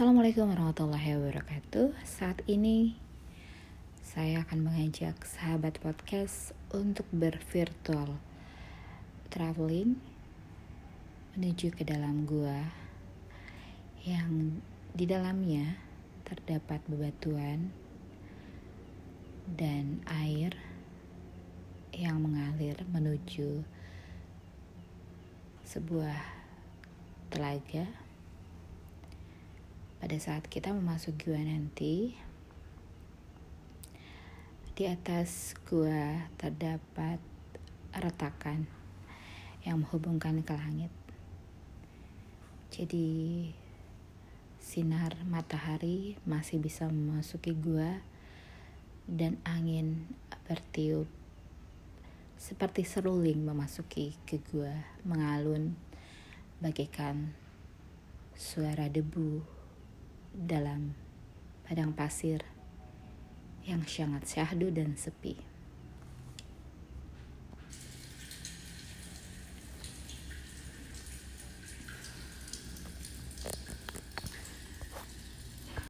Assalamualaikum warahmatullahi wabarakatuh. Saat ini saya akan mengajak sahabat podcast untuk bervirtual traveling menuju ke dalam gua yang di dalamnya terdapat bebatuan dan air yang mengalir menuju sebuah telaga pada saat kita memasuki gua nanti di atas gua terdapat retakan yang menghubungkan ke langit. Jadi sinar matahari masih bisa memasuki gua dan angin bertiup seperti seruling memasuki ke gua mengalun bagaikan suara debu dalam padang pasir yang sangat syahdu dan sepi.